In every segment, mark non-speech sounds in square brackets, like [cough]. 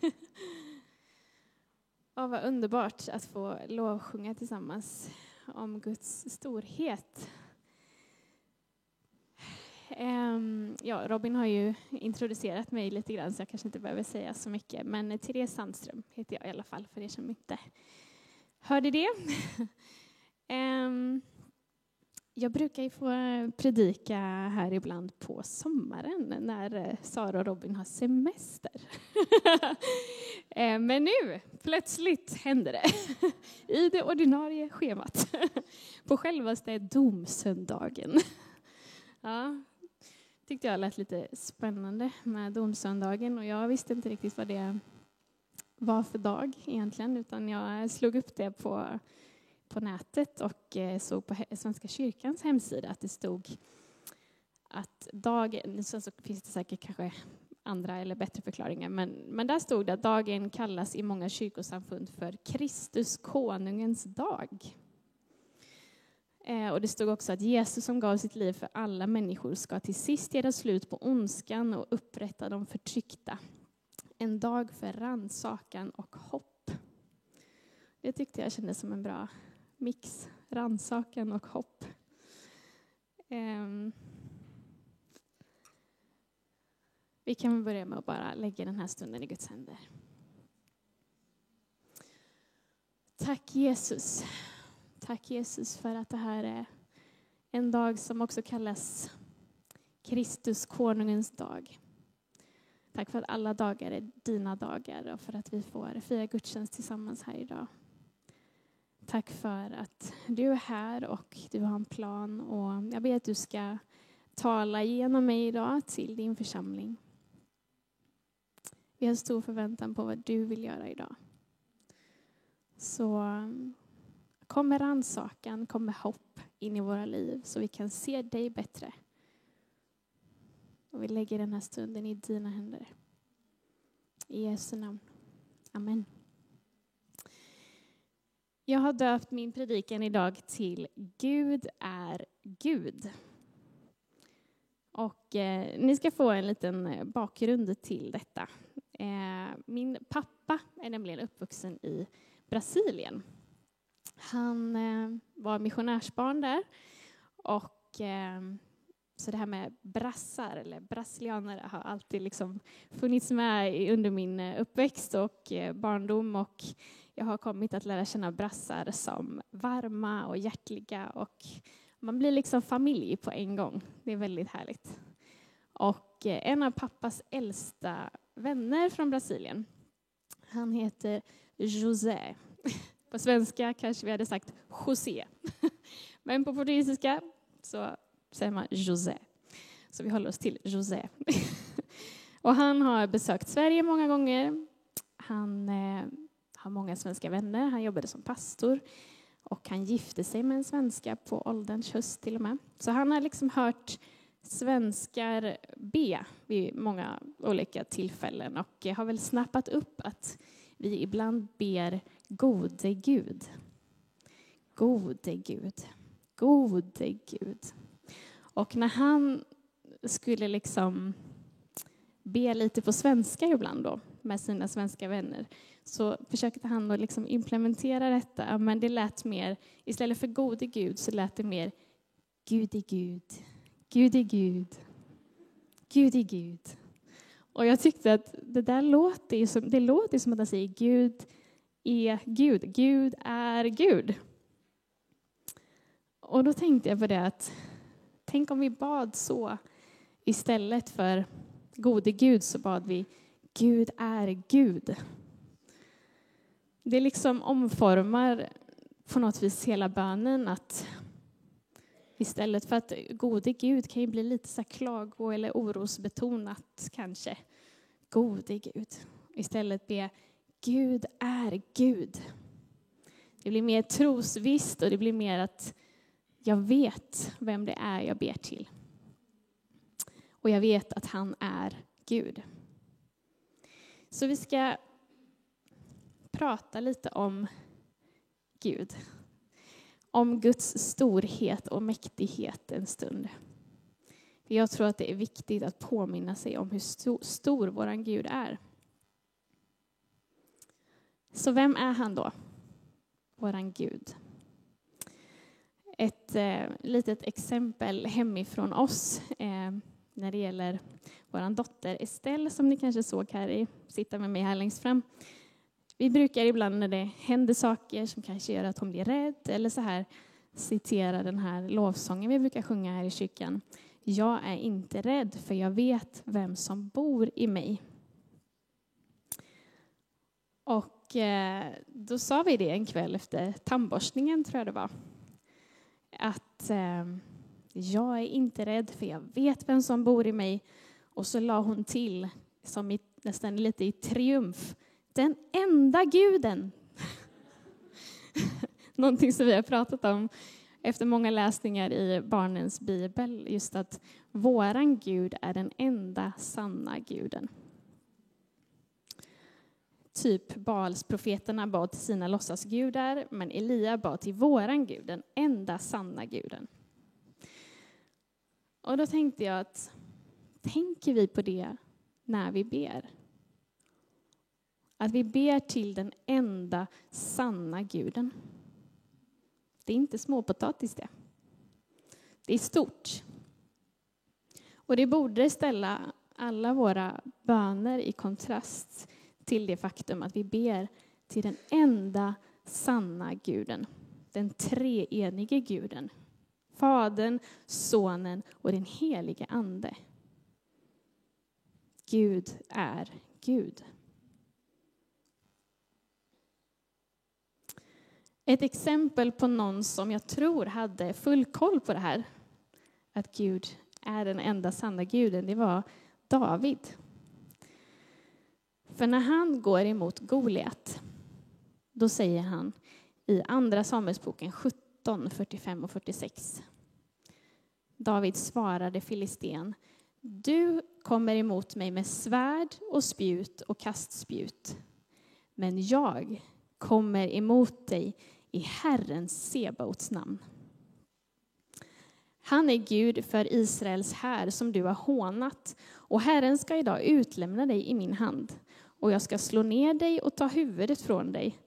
[laughs] och vad underbart att få lovsjunga tillsammans om Guds storhet. Ehm, ja, Robin har ju introducerat mig lite grann så jag kanske inte behöver säga så mycket. Men Therese Sandström heter jag i alla fall för er som inte hörde det. [laughs] Ehm, jag brukar ju få eh, predika här ibland på sommaren när eh, Sara och Robin har semester. [laughs] Eh, men nu, plötsligt, händer det [laughs] i det ordinarie schemat [laughs] på självaste domsöndagen. Ja, tyckte jag lät lite spännande med domsöndagen och jag visste inte riktigt vad det var för dag egentligen utan jag slog upp det på på nätet och eh, såg på Svenska kyrkans hemsida att det stod att dagen, så finns det säkert kanske andra eller bättre förklaringar, men, men där stod det att dagen kallas i många kyrkosamfund för Kristus konungens dag. Eh, och det stod också att Jesus som gav sitt liv för alla människor ska till sist göra slut på ondskan och upprätta de förtryckta. En dag för rannsakan och hopp. Det tyckte jag kändes som en bra mix, ransaken och hopp. Um, vi kan börja med att bara lägga den här stunden i Guds händer. Tack Jesus. Tack Jesus för att det här är en dag som också kallas Kristus konungens dag. Tack för att alla dagar är dina dagar och för att vi får fira gudstjänst tillsammans här idag. Tack för att du är här och du har en plan. Och jag ber att du ska tala genom mig idag till din församling. Vi har stor förväntan på vad du vill göra idag. Så um, kom med rannsakan, kom med hopp in i våra liv så vi kan se dig bättre. Och vi lägger den här stunden i dina händer. I Jesu namn. Amen. Jag har döpt min predikan idag till Gud är Gud. Och eh, ni ska få en liten eh, bakgrund till detta. Eh, min pappa är nämligen uppvuxen i Brasilien. Han eh, var missionärsbarn där. Och, eh, så det här med brassar, eller brasilianare, har alltid liksom funnits med under min eh, uppväxt och eh, barndom. Och jag har kommit att lära känna brassar som varma och hjärtliga och man blir liksom familj på en gång. Det är väldigt härligt. Och eh, en av pappas äldsta vänner från Brasilien, han heter José. [laughs] På svenska kanske vi hade sagt José. [laughs] Men på portugisiska så säger man José. Så vi håller oss till José. [laughs] Och han har besökt Sverige många gånger. Han eh, har många svenska vänner. Han jobbade som pastor och han gifte sig med en svenska på ålderns höst till och med. Så han har liksom hört svenskar be vid många olika tillfällen och har väl snappat upp att vi ibland ber gode Gud. Gode Gud. Gode Gud. Och när han skulle liksom be lite på svenska ibland då med sina svenska vänner så försökte han att liksom implementera detta, men det lät mer, istället för gode Gud så lät det mer Gud är Gud, Gud är Gud, Gud är Gud. Och jag tyckte att det där låter som, det låter som att han säger Gud är Gud, Gud är Gud. Och då tänkte jag på det att tänk om vi bad så istället för gode Gud så bad vi Gud är Gud. Det liksom omformar på något vis hela bönen att istället för att gode Gud kan ju bli lite så klago eller orosbetonat kanske. Gode Gud. Istället be Gud är Gud. Det blir mer trosvisst och det blir mer att jag vet vem det är jag ber till. Och jag vet att han är Gud. Så vi ska prata lite om Gud. Om Guds storhet och mäktighet en stund. jag tror att det är viktigt att påminna sig om hur stor, stor vår Gud är. Så vem är han då? Våran Gud. Ett eh, litet exempel hemifrån oss eh, när det gäller vår dotter Estelle som ni kanske såg här i, sitta med mig här längst fram. Vi brukar ibland när det händer saker som kanske gör att hon blir rädd eller så här citera den här lovsången vi brukar sjunga här i kyrkan. Jag är inte rädd för jag vet vem som bor i mig. Och eh, då sa vi det en kväll efter tandborstningen, tror jag det var. Att eh, jag är inte rädd för jag vet vem som bor i mig. Och så la hon till, som i, nästan lite i triumf, den enda guden. [laughs] Någonting som vi har pratat om efter många läsningar i barnens bibel, just att våran Gud är den enda sanna guden. Typ Balsprofeterna bad till sina låtsasgudar, men Elia bad till våran Gud, den enda sanna guden. Och då tänkte jag att, tänker vi på det när vi ber? Att vi ber till den enda sanna guden. Det är inte småpotatis det. Det är stort. Och det borde ställa alla våra böner i kontrast till det faktum att vi ber till den enda sanna guden, den treenige guden. Fadern, Sonen och den helige Ande. Gud är Gud. Ett exempel på någon som jag tror hade full koll på det här, att Gud är den enda sanna guden, det var David. För när han går emot Goliat, då säger han i Andra Samuelsboken 17, 45 och 46. David svarade filisten, du kommer emot mig med svärd och spjut och kastspjut, men jag kommer emot dig i Herrens Sebaots namn. Han är Gud för Israels här som du har hånat, och Herren ska idag utlämna dig i min hand, och jag ska slå ner dig och ta huvudet från dig.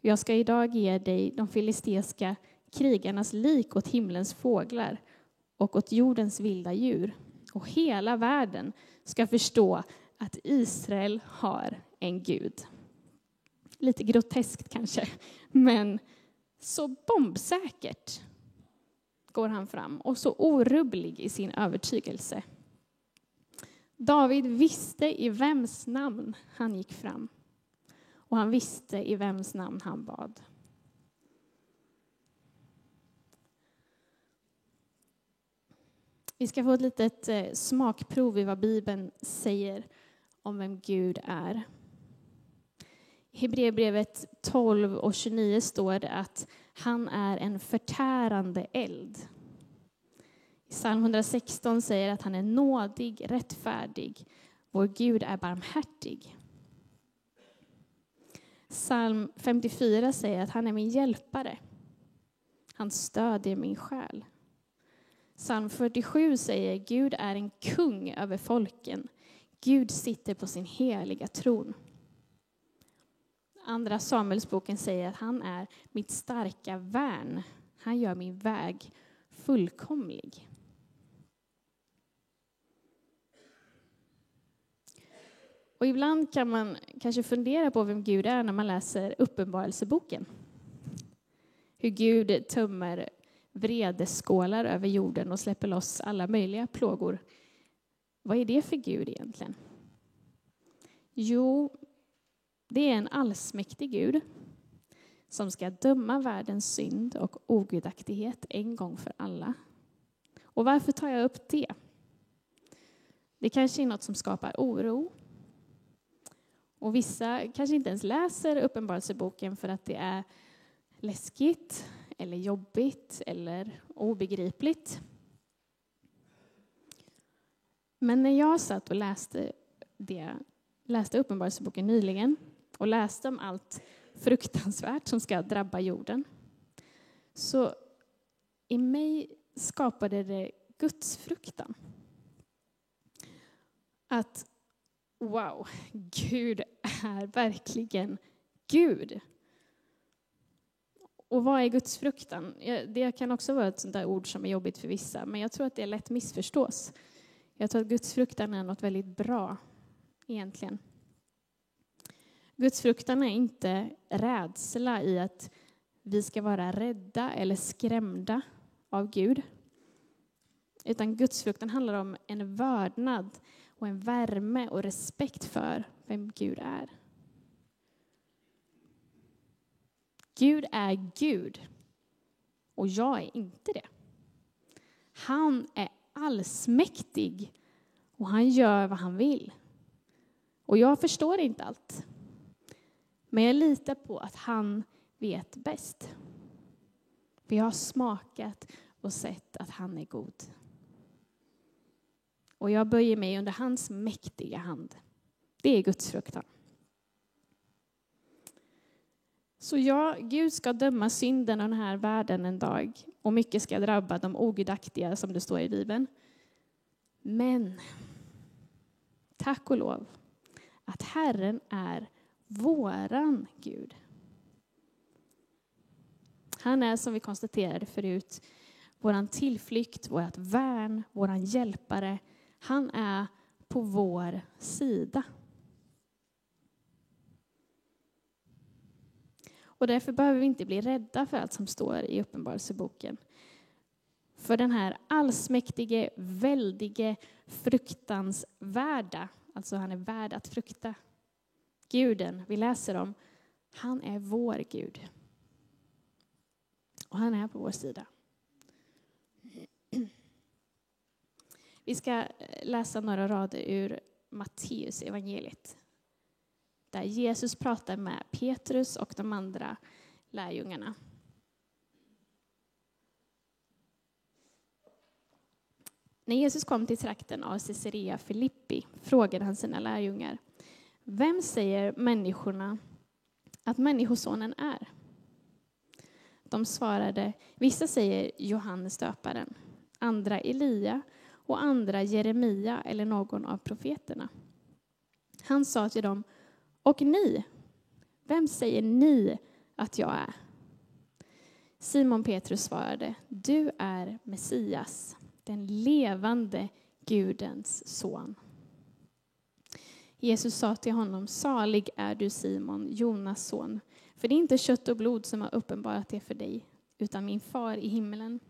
Jag ska idag ge dig de filisteiska krigarnas lik åt himlens fåglar och åt jordens vilda djur. Och hela världen ska förstå att Israel har en Gud. Lite groteskt kanske, men så bombsäkert går han fram och så orubblig i sin övertygelse. David visste i vems namn han gick fram och han visste i vems namn han bad. Vi ska få ett litet eh, smakprov i vad Bibeln säger om vem Gud är. I Hebreerbrevet 12 och 29 står det att han är en förtärande eld. I psalm 116 säger att han är nådig, rättfärdig. Vår Gud är barmhärtig. Psalm 54 säger att han är min hjälpare. Han stödjer min själ. Psalm 47 säger Gud är en kung över folken. Gud sitter på sin heliga tron. Andra Samuelsboken säger att han är mitt starka värn. Han gör min väg fullkomlig. Och ibland kan man kanske fundera på vem Gud är när man läser Uppenbarelseboken. Hur Gud tömmer vredeskålar över jorden och släpper loss alla möjliga plågor. Vad är det för Gud egentligen? Jo, det är en allsmäktig Gud som ska döma världens synd och ogudaktighet en gång för alla. Och varför tar jag upp det? Det kanske är något som skapar oro. Och vissa kanske inte ens läser Uppenbarelseboken för att det är läskigt eller jobbigt eller obegripligt. Men när jag satt och läste, det, läste Uppenbarelseboken nyligen och läste om allt fruktansvärt som ska drabba jorden så i mig skapade det gudsfruktan. Att wow, Gud är verkligen Gud. Och vad är Guds fruktan? Det kan också vara ett sånt där ord som är jobbigt för vissa, men jag tror att det lätt missförstås. Jag tror att Guds fruktan är något väldigt bra, egentligen. Guds fruktan är inte rädsla i att vi ska vara rädda eller skrämda av Gud. Utan gudsfruktan handlar om en vördnad och en värme och respekt för vem Gud är. Gud är Gud och jag är inte det. Han är allsmäktig och han gör vad han vill. Och jag förstår inte allt. Men jag litar på att han vet bäst. För jag har smakat och sett att han är god. Och jag böjer mig under hans mäktiga hand. Det är Guds fruktan. Så ja, Gud ska döma synden av den här världen en dag och mycket ska drabba de ogudaktiga som det står i Bibeln. Men tack och lov att Herren är våran Gud. Han är som vi konstaterade förut vår tillflykt, vårt värn, vår hjälpare. Han är på vår sida. Och därför behöver vi inte bli rädda för allt som står i Uppenbarelseboken. För den här allsmäktige, väldige, fruktansvärda, alltså han är värd att frukta, guden vi läser om, han är vår Gud. Och han är på vår sida. Vi ska läsa några rader ur Matteus evangeliet där Jesus pratar med Petrus och de andra lärjungarna. När Jesus kom till trakten av Caesarea Filippi frågade han sina lärjungar Vem säger människorna att Människosonen är? De svarade Vissa säger Johannes döparen, andra Elia och andra Jeremia eller någon av profeterna. Han sa till dem och ni, vem säger ni att jag är? Simon Petrus svarade, du är Messias, den levande Gudens son. Jesus sa till honom, salig är du Simon, Jonas son, för det är inte kött och blod som har uppenbarat det för dig, utan min far i himmelen.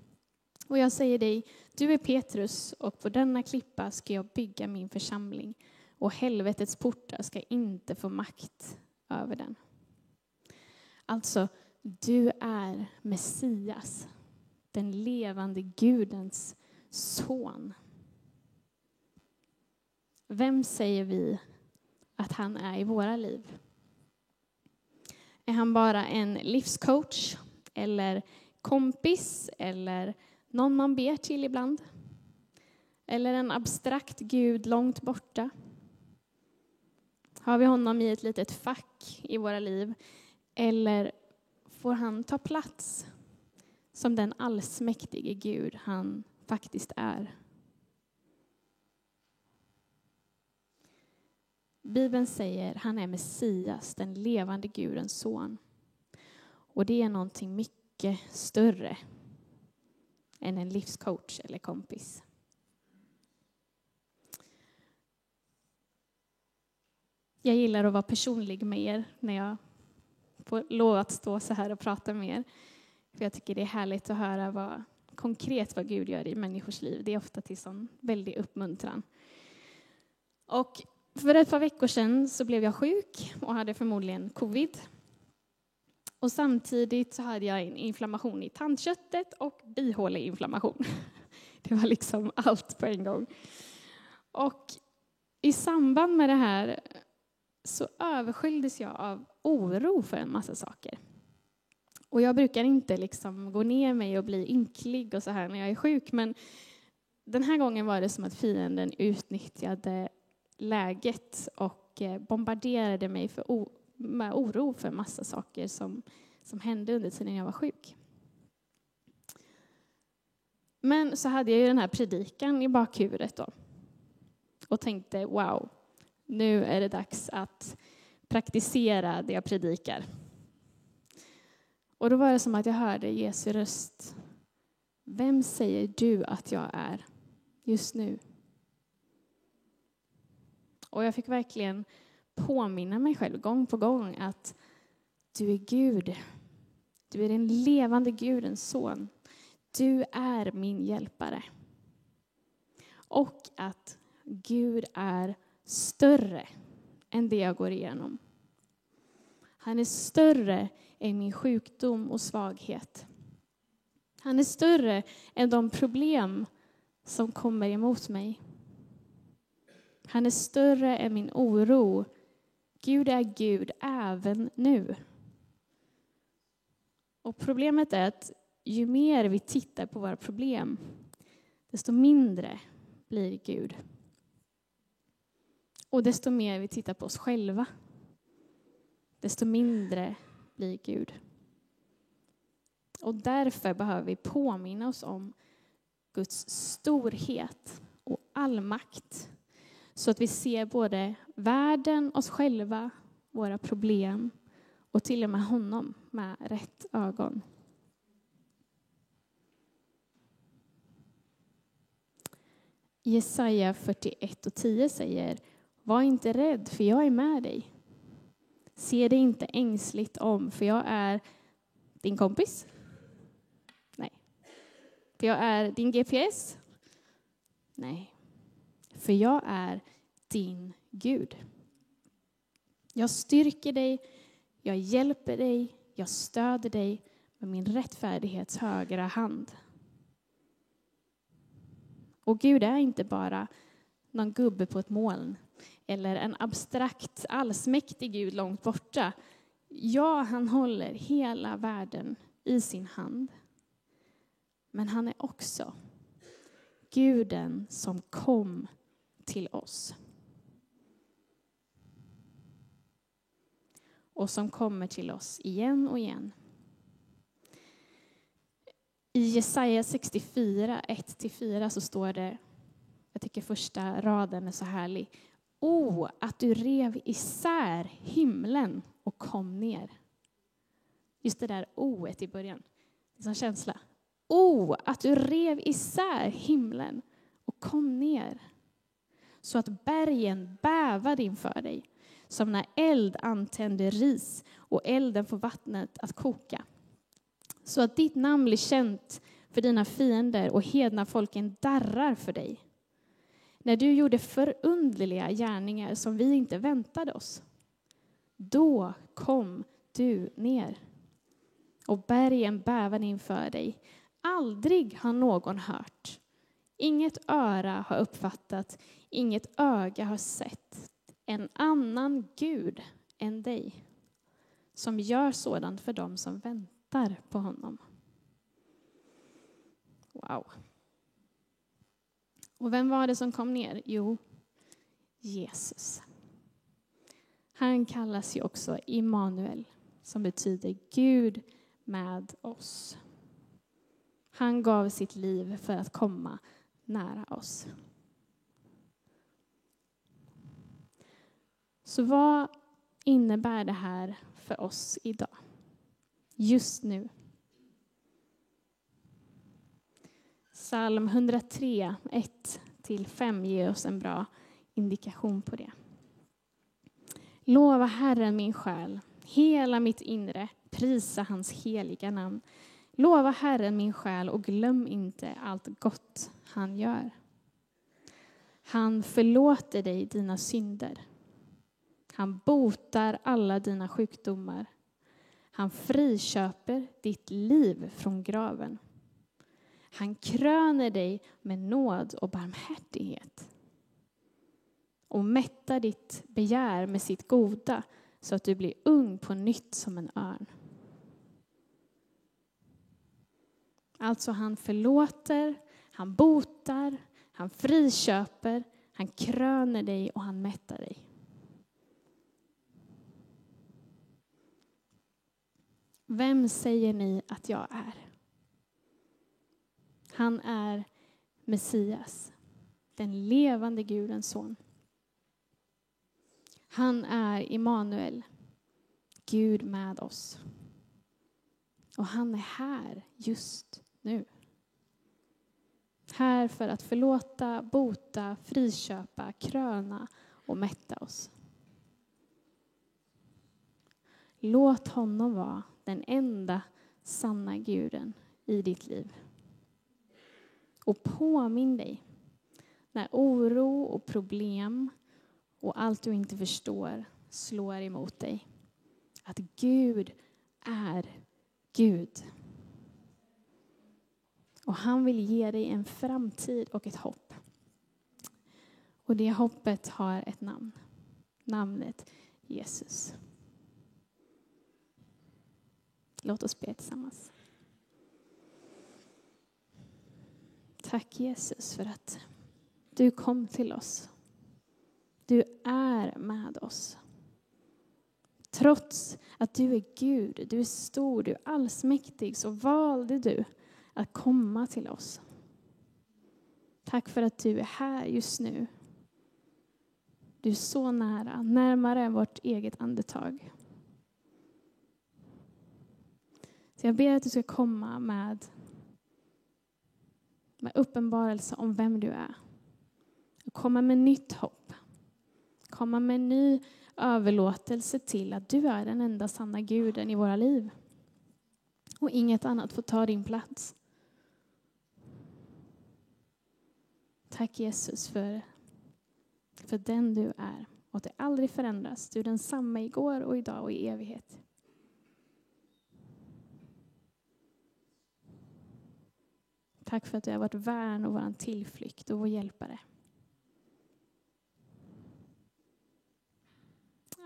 Och jag säger dig, du är Petrus, och på denna klippa ska jag bygga min församling, och helvetets portar ska inte få makt över den. Alltså, du är Messias, den levande Gudens son. Vem säger vi att han är i våra liv? Är han bara en livscoach eller kompis eller någon man ber till ibland? Eller en abstrakt Gud långt borta? Har vi honom i ett litet fack i våra liv? Eller får han ta plats som den allsmäktige Gud han faktiskt är? Bibeln säger han är Messias, den levande Gudens son. Och det är någonting mycket större än en livscoach eller kompis. Jag gillar att vara personlig med er när jag får lov att stå så här och prata med er. För jag tycker det är härligt att höra vad, konkret vad Gud gör i människors liv. Det är ofta till sån väldig uppmuntran. Och för ett par veckor sedan så blev jag sjuk och hade förmodligen covid. Och samtidigt så hade jag en inflammation i tandköttet och bihåleinflammation. [laughs] Det var liksom allt på en gång. Och i samband med det här så översköljdes jag av oro för en massa saker. Och jag brukar inte liksom gå ner mig och bli ynklig och så här när jag är sjuk, men den här gången var det som att fienden utnyttjade läget och eh, bombarderade mig för med oro för en massa saker som, som hände under tiden jag var sjuk. Men så hade jag ju den här predikan i bakhuvudet då och tänkte wow, nu är det dags att praktisera det jag predikar. Och då var det som att jag hörde Jesu röst. Vem säger du att jag är just nu? Och jag fick verkligen påminna mig själv gång på gång att du är Gud. Du är den levande Gudens son. Du är min hjälpare. Och att Gud är större än det jag går igenom. Han är större än min sjukdom och svaghet. Han är större än de problem som kommer emot mig. Han är större än min oro. Gud är Gud även nu. Och problemet är att ju mer vi tittar på våra problem, desto mindre blir Gud. Och desto mer vi tittar på oss själva, desto mindre blir Gud. Och därför behöver vi påminna oss om Guds storhet och all makt så att vi ser både världen, oss själva, våra problem och till och med honom med rätt ögon. Jesaja 41 och 10 säger var inte rädd, för jag är med dig. Se dig inte ängsligt om, för jag är din kompis. Nej. För jag är din GPS. Nej. För jag är din Gud. Jag styrker dig, jag hjälper dig, jag stöder dig med min rättfärdighets högra hand. Och Gud är inte bara någon gubbe på ett moln eller en abstrakt allsmäktig Gud långt borta. Ja, han håller hela världen i sin hand. Men han är också Guden som kom till oss. Och som kommer till oss igen och igen. I Jesaja 64, 1-4 så står det, jag tycker första raden är så härlig. O, oh, att du rev isär himlen och kom ner. Just det där o i början, det är som känsla. O, oh, att du rev isär himlen och kom ner. Så att bergen bävade inför dig, som när eld antänder ris och elden får vattnet att koka så att ditt namn blir känt för dina fiender och hedna folken darrar för dig. När du gjorde förundliga gärningar som vi inte väntade oss. Då kom du ner och bergen bävade inför dig. Aldrig har någon hört, inget öra har uppfattat, inget öga har sett en annan Gud än dig som gör sådant för dem som väntar på honom. Wow. Och vem var det som kom ner? Jo, Jesus. Han kallas ju också Immanuel, som betyder Gud med oss. Han gav sitt liv för att komma nära oss. Så vad innebär det här för oss idag? just nu. Psalm 103, 1-5 ger oss en bra indikation på det. Lova Herren min själ, hela mitt inre, prisa hans heliga namn. Lova Herren min själ och glöm inte allt gott han gör. Han förlåter dig dina synder. Han botar alla dina sjukdomar. Han friköper ditt liv från graven. Han kröner dig med nåd och barmhärtighet och mättar ditt begär med sitt goda så att du blir ung på nytt som en örn. Alltså, han förlåter, han botar, han friköper, han kröner dig och han mättar dig. Vem säger ni att jag är? Han är Messias, den levande Gudens son. Han är Immanuel, Gud med oss. Och han är här just nu. Här för att förlåta, bota, friköpa, kröna och mätta oss. Låt honom vara den enda sanna guden i ditt liv. Och påminn dig när oro och problem och allt du inte förstår slår emot dig. Att Gud är Gud. Och han vill ge dig en framtid och ett hopp. Och det hoppet har ett namn. Namnet Jesus. Låt oss be tillsammans. Tack Jesus för att du kom till oss. Du är med oss. Trots att du är Gud, du är stor, du är allsmäktig, så valde du att komma till oss. Tack för att du är här just nu. Du är så nära, närmare än vårt eget andetag. Så jag ber att du ska komma med, med uppenbarelse om vem du är. Och komma med nytt hopp. Komma med ny överlåtelse till att du är den enda sanna guden i våra liv. Och inget annat får ta din plats. Tack Jesus för, för den du är och att det aldrig förändras. Du är densamma igår och idag och i evighet. Tack för att du är vårt värn och vår tillflykt och vår hjälpare.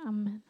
Amen.